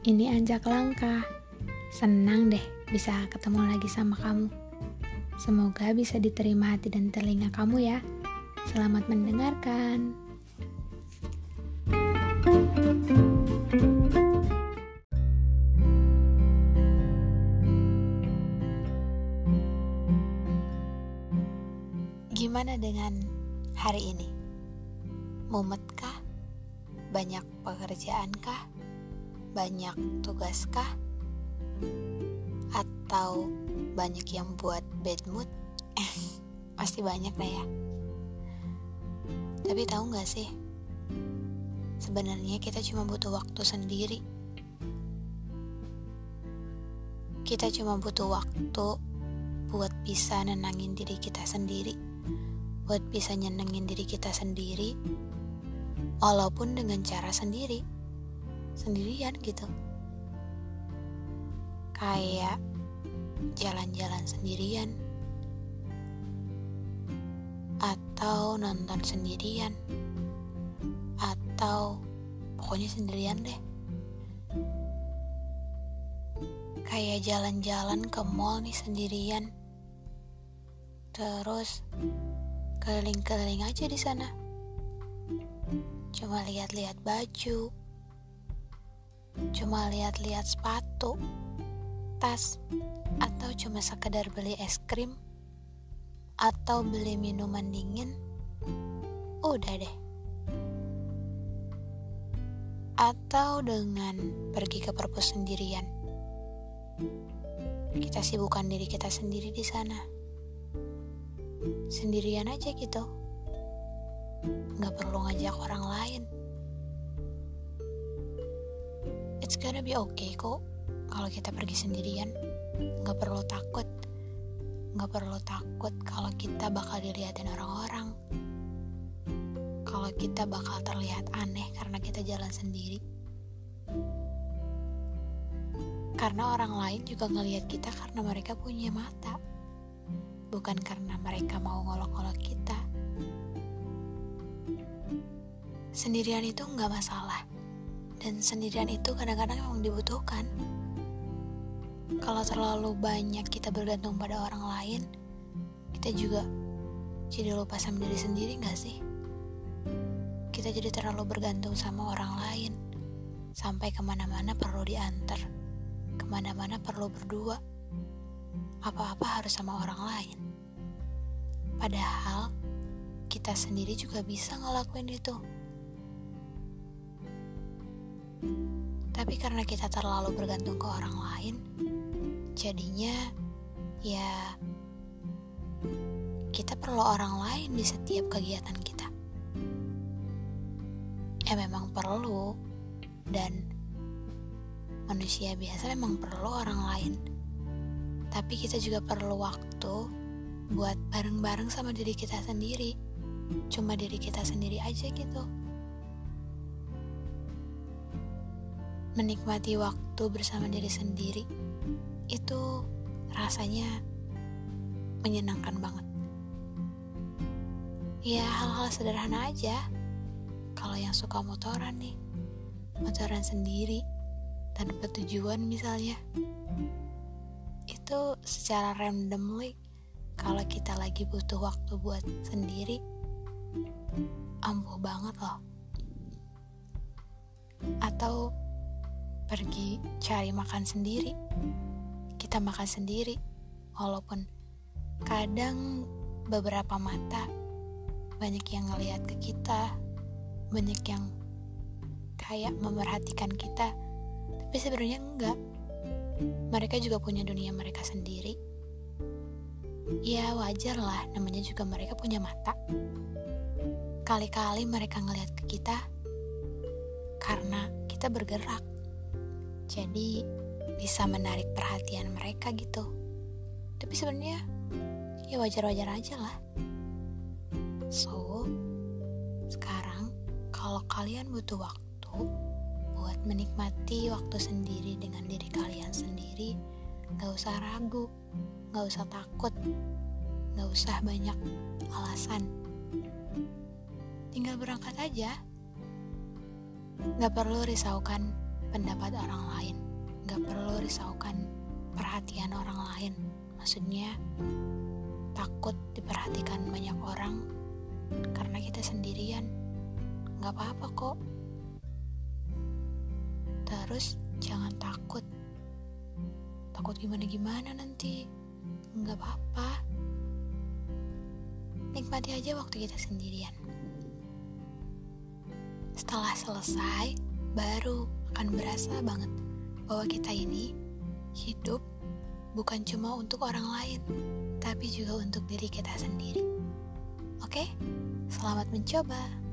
Ini Anjak Langkah. Senang deh bisa ketemu lagi sama kamu. Semoga bisa diterima hati dan telinga kamu ya. Selamat mendengarkan. Gimana dengan hari ini? Mumetkah? Banyak pekerjaankah? Banyak tugas kah? Atau banyak yang buat bad mood? Pasti banyak lah ya. Tapi tahu nggak sih? Sebenarnya kita cuma butuh waktu sendiri. Kita cuma butuh waktu buat bisa nenangin diri kita sendiri. Buat bisa nyenengin diri kita sendiri. Walaupun dengan cara sendiri sendirian gitu. Kayak jalan-jalan sendirian. Atau nonton sendirian. Atau pokoknya sendirian deh. Kayak jalan-jalan ke mall nih sendirian. Terus keliling-keliling aja di sana. Cuma lihat-lihat baju cuma lihat-lihat sepatu, tas, atau cuma sekedar beli es krim, atau beli minuman dingin, udah deh. Atau dengan pergi ke perpus sendirian. Kita sibukkan diri kita sendiri di sana. Sendirian aja gitu. Gak perlu ngajak orang lain. It's gonna be okay kok kalau kita pergi sendirian. Gak perlu takut. Gak perlu takut kalau kita bakal dilihatin orang-orang. Kalau kita bakal terlihat aneh karena kita jalan sendiri. Karena orang lain juga ngelihat kita karena mereka punya mata. Bukan karena mereka mau ngolok-ngolok kita. Sendirian itu nggak masalah dan sendirian itu kadang-kadang memang dibutuhkan. Kalau terlalu banyak kita bergantung pada orang lain, kita juga jadi lupa sama diri sendiri gak sih? Kita jadi terlalu bergantung sama orang lain, sampai ke mana-mana perlu diantar, ke mana-mana perlu berdua, apa-apa harus sama orang lain. Padahal, kita sendiri juga bisa ngelakuin itu. Tapi karena kita terlalu bergantung ke orang lain, jadinya ya kita perlu orang lain di setiap kegiatan kita. Ya memang perlu dan manusia biasa memang perlu orang lain. Tapi kita juga perlu waktu buat bareng-bareng sama diri kita sendiri. Cuma diri kita sendiri aja gitu. Menikmati waktu bersama diri sendiri itu rasanya menyenangkan banget. Ya hal-hal sederhana aja. Kalau yang suka motoran nih, motoran sendiri tanpa tujuan misalnya. Itu secara randomly kalau kita lagi butuh waktu buat sendiri ampuh banget loh. Atau pergi cari makan sendiri. Kita makan sendiri, walaupun kadang beberapa mata banyak yang ngelihat ke kita, banyak yang kayak memerhatikan kita, tapi sebenarnya enggak. Mereka juga punya dunia mereka sendiri. Ya wajar lah, namanya juga mereka punya mata. Kali-kali mereka ngelihat ke kita karena kita bergerak jadi bisa menarik perhatian mereka gitu. Tapi sebenarnya ya wajar-wajar aja lah. So sekarang kalau kalian butuh waktu buat menikmati waktu sendiri dengan diri kalian sendiri gak usah ragu gak usah takut gak usah banyak alasan. Tinggal berangkat aja. Gak perlu risaukan pendapat orang lain. Gak perlu risaukan perhatian orang lain. Maksudnya, takut diperhatikan banyak orang karena kita sendirian. Gak apa-apa kok. Terus jangan takut. Takut gimana-gimana nanti. Gak apa-apa. Nikmati aja waktu kita sendirian. Setelah selesai, baru akan berasa banget bahwa kita ini hidup bukan cuma untuk orang lain, tapi juga untuk diri kita sendiri. Oke, selamat mencoba.